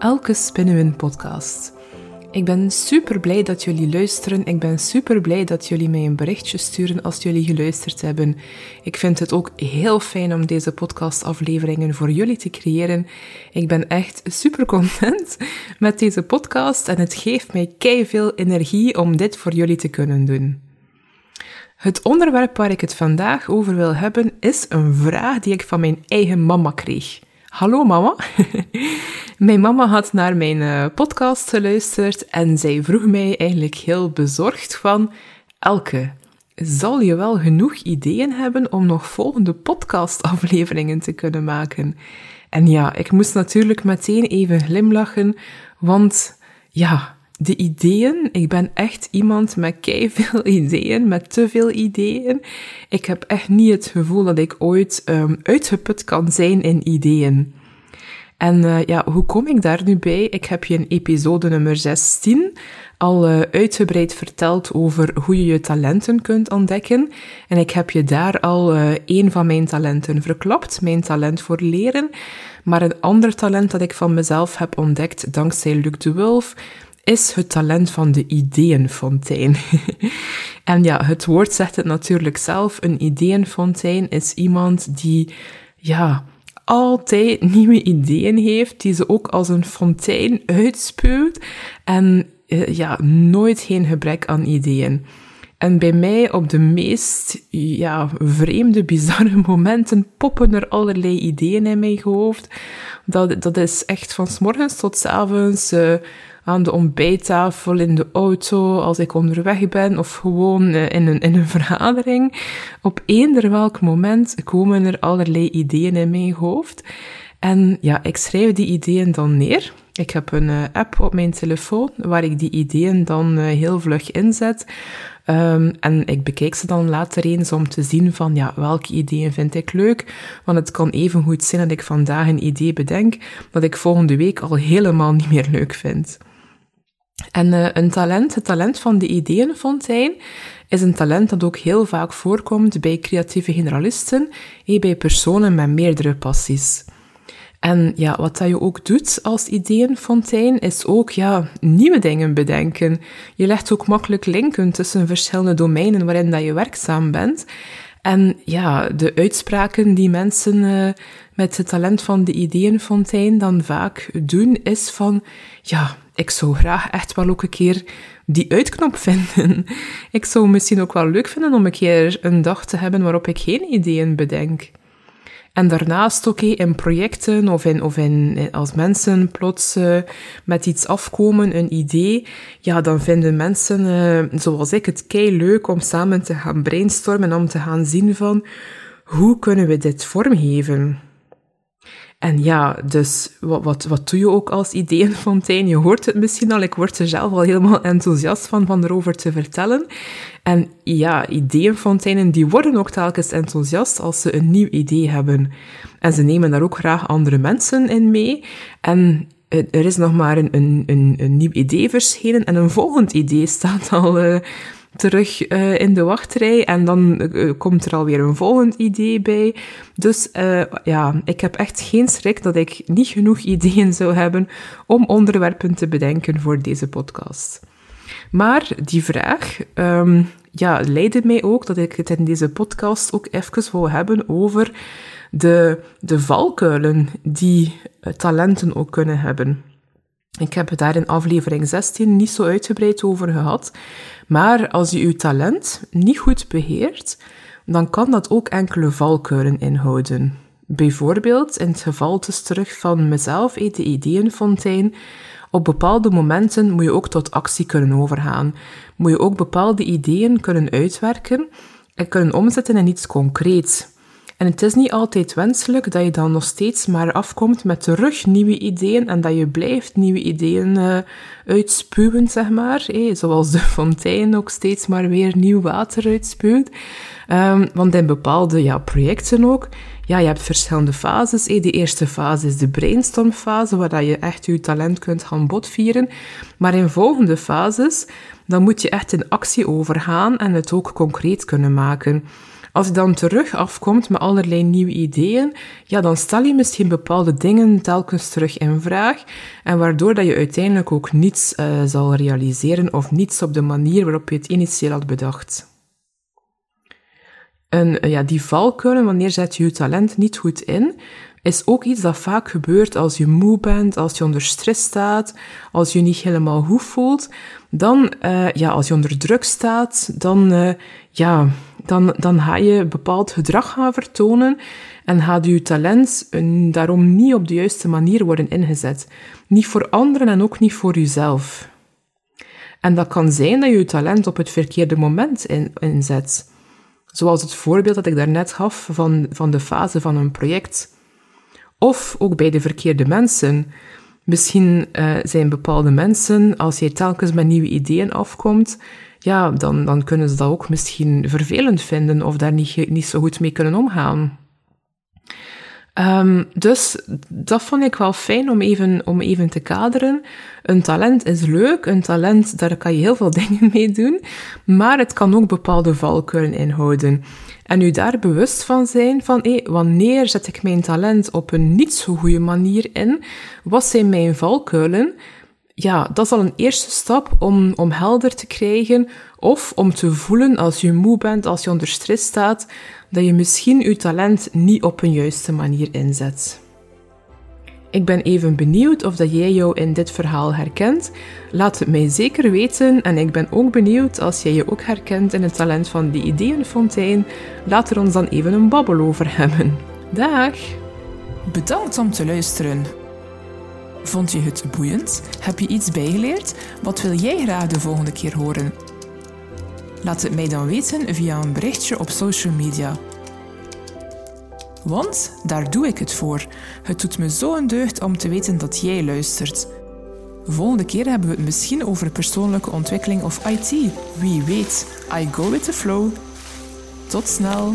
Elke Spinnenwin podcast. Ik ben super blij dat jullie luisteren. Ik ben super blij dat jullie mij een berichtje sturen als jullie geluisterd hebben. Ik vind het ook heel fijn om deze podcastafleveringen voor jullie te creëren. Ik ben echt super content met deze podcast en het geeft mij kei veel energie om dit voor jullie te kunnen doen. Het onderwerp waar ik het vandaag over wil hebben is een vraag die ik van mijn eigen mama kreeg. Hallo mama. mijn mama had naar mijn eh, podcast geluisterd en zij vroeg mij eigenlijk heel bezorgd van Elke, zal je wel genoeg ideeën hebben om nog volgende podcastafleveringen te kunnen maken? En ja, ik moest natuurlijk meteen even glimlachen, want ja, de ideeën. Ik ben echt iemand met veel ideeën, met te veel ideeën. Ik heb echt niet het gevoel dat ik ooit um, uitgeput kan zijn in ideeën. En uh, ja, hoe kom ik daar nu bij? Ik heb je in episode nummer 16 al uh, uitgebreid verteld over hoe je je talenten kunt ontdekken. En ik heb je daar al uh, een van mijn talenten verklapt, mijn talent voor leren. Maar een ander talent dat ik van mezelf heb ontdekt dankzij Luc de Wulf, is het talent van de ideeënfontein. en ja, het woord zegt het natuurlijk zelf. Een ideeënfontein is iemand die, ja, altijd nieuwe ideeën heeft, die ze ook als een fontein uitspuwt en uh, ja, nooit geen gebrek aan ideeën. En bij mij op de meest ja, vreemde, bizarre momenten poppen er allerlei ideeën in mijn hoofd. Dat, dat is echt van s morgens tot s avonds. Uh, aan de ontbijttafel, in de auto, als ik onderweg ben of gewoon eh, in een, in een vergadering. Op eender welk moment komen er allerlei ideeën in mijn hoofd. En ja, ik schrijf die ideeën dan neer. Ik heb een uh, app op mijn telefoon waar ik die ideeën dan uh, heel vlug inzet. Um, en ik bekijk ze dan later eens om te zien van, ja, welke ideeën vind ik leuk. Want het kan even goed zijn dat ik vandaag een idee bedenk dat ik volgende week al helemaal niet meer leuk vind. En uh, een talent, het talent van de ideeënfontein, is een talent dat ook heel vaak voorkomt bij creatieve generalisten, bij personen met meerdere passies. En ja, wat dat je ook doet als ideeënfontein, is ook ja, nieuwe dingen bedenken. Je legt ook makkelijk linken tussen verschillende domeinen waarin dat je werkzaam bent. En ja, de uitspraken die mensen uh, met het talent van de ideeënfontein dan vaak doen, is van, ja, ik zou graag echt wel ook een keer die uitknop vinden. Ik zou misschien ook wel leuk vinden om een keer een dag te hebben waarop ik geen ideeën bedenk. En daarnaast ook in projecten of, in, of in, als mensen plots uh, met iets afkomen, een idee, ja, dan vinden mensen, uh, zoals ik, het kei leuk om samen te gaan brainstormen, om te gaan zien van, hoe kunnen we dit vormgeven? En ja, dus wat, wat, wat doe je ook als ideeënfontein? Je hoort het misschien al, ik word er zelf al helemaal enthousiast van, van erover te vertellen. En ja, ideeënfonteinen die worden ook telkens enthousiast als ze een nieuw idee hebben. En ze nemen daar ook graag andere mensen in mee. En er is nog maar een, een, een, nieuw idee verschenen en een volgend idee staat al... Uh, terug uh, in de wachtrij en dan uh, komt er alweer een volgend idee bij. Dus uh, ja, ik heb echt geen schrik dat ik niet genoeg ideeën zou hebben om onderwerpen te bedenken voor deze podcast. Maar die vraag um, ja, leidde mij ook dat ik het in deze podcast ook even wil hebben over de, de valkuilen die talenten ook kunnen hebben. Ik heb het daar in aflevering 16 niet zo uitgebreid over gehad. Maar als je je talent niet goed beheert, dan kan dat ook enkele valkuilen inhouden. Bijvoorbeeld in het geval dus terug van mezelf, de ideeënfontein. Op bepaalde momenten moet je ook tot actie kunnen overgaan. Moet je ook bepaalde ideeën kunnen uitwerken en kunnen omzetten in iets concreets. En het is niet altijd wenselijk dat je dan nog steeds maar afkomt met terug nieuwe ideeën en dat je blijft nieuwe ideeën uh, uitspuwen, zeg maar. Hey, zoals de fontein ook steeds maar weer nieuw water uitspuwt. Um, want in bepaalde ja, projecten ook, ja, je hebt verschillende fases. Hey, de eerste fase is de brainstormfase, waar dat je echt je talent kunt gaan botvieren. Maar in volgende fases, dan moet je echt in actie overgaan en het ook concreet kunnen maken. Als je dan terug afkomt met allerlei nieuwe ideeën, ja, dan stel je misschien bepaalde dingen telkens terug in vraag en waardoor dat je uiteindelijk ook niets uh, zal realiseren of niets op de manier waarop je het initieel had bedacht. En uh, ja, die valkuilen, wanneer zet je je talent niet goed in, is ook iets dat vaak gebeurt als je moe bent, als je onder stress staat, als je niet helemaal goed voelt. Dan, uh, ja, als je onder druk staat, dan, uh, ja, dan, dan ga je bepaald gedrag gaan vertonen en gaat je talent daarom niet op de juiste manier worden ingezet. Niet voor anderen en ook niet voor jezelf. En dat kan zijn dat je je talent op het verkeerde moment in, inzet. Zoals het voorbeeld dat ik daarnet gaf van, van de fase van een project. Of ook bij de verkeerde mensen. Misschien uh, zijn bepaalde mensen, als je telkens met nieuwe ideeën afkomt, ja, dan, dan kunnen ze dat ook misschien vervelend vinden of daar niet, niet zo goed mee kunnen omgaan. Um, dus dat vond ik wel fijn om even, om even te kaderen. Een talent is leuk, een talent, daar kan je heel veel dingen mee doen, maar het kan ook bepaalde valkuilen inhouden. En u daar bewust van zijn van, hé, wanneer zet ik mijn talent op een niet zo goede manier in? Wat zijn mijn valkuilen? Ja, dat is al een eerste stap om, om helder te krijgen of om te voelen als je moe bent, als je onder stress staat, dat je misschien je talent niet op een juiste manier inzet. Ik ben even benieuwd of dat jij jou in dit verhaal herkent. Laat het mij zeker weten en ik ben ook benieuwd als jij je ook herkent in het talent van die ideeënfontein. Laat er ons dan even een babbel over hebben. Dag! Bedankt om te luisteren. Vond je het boeiend? Heb je iets bijgeleerd? Wat wil jij graag de volgende keer horen? Laat het mij dan weten via een berichtje op social media. Want daar doe ik het voor. Het doet me zo een deugd om te weten dat jij luistert. Volgende keer hebben we het misschien over persoonlijke ontwikkeling of IT. Wie weet, I go with the flow. Tot snel!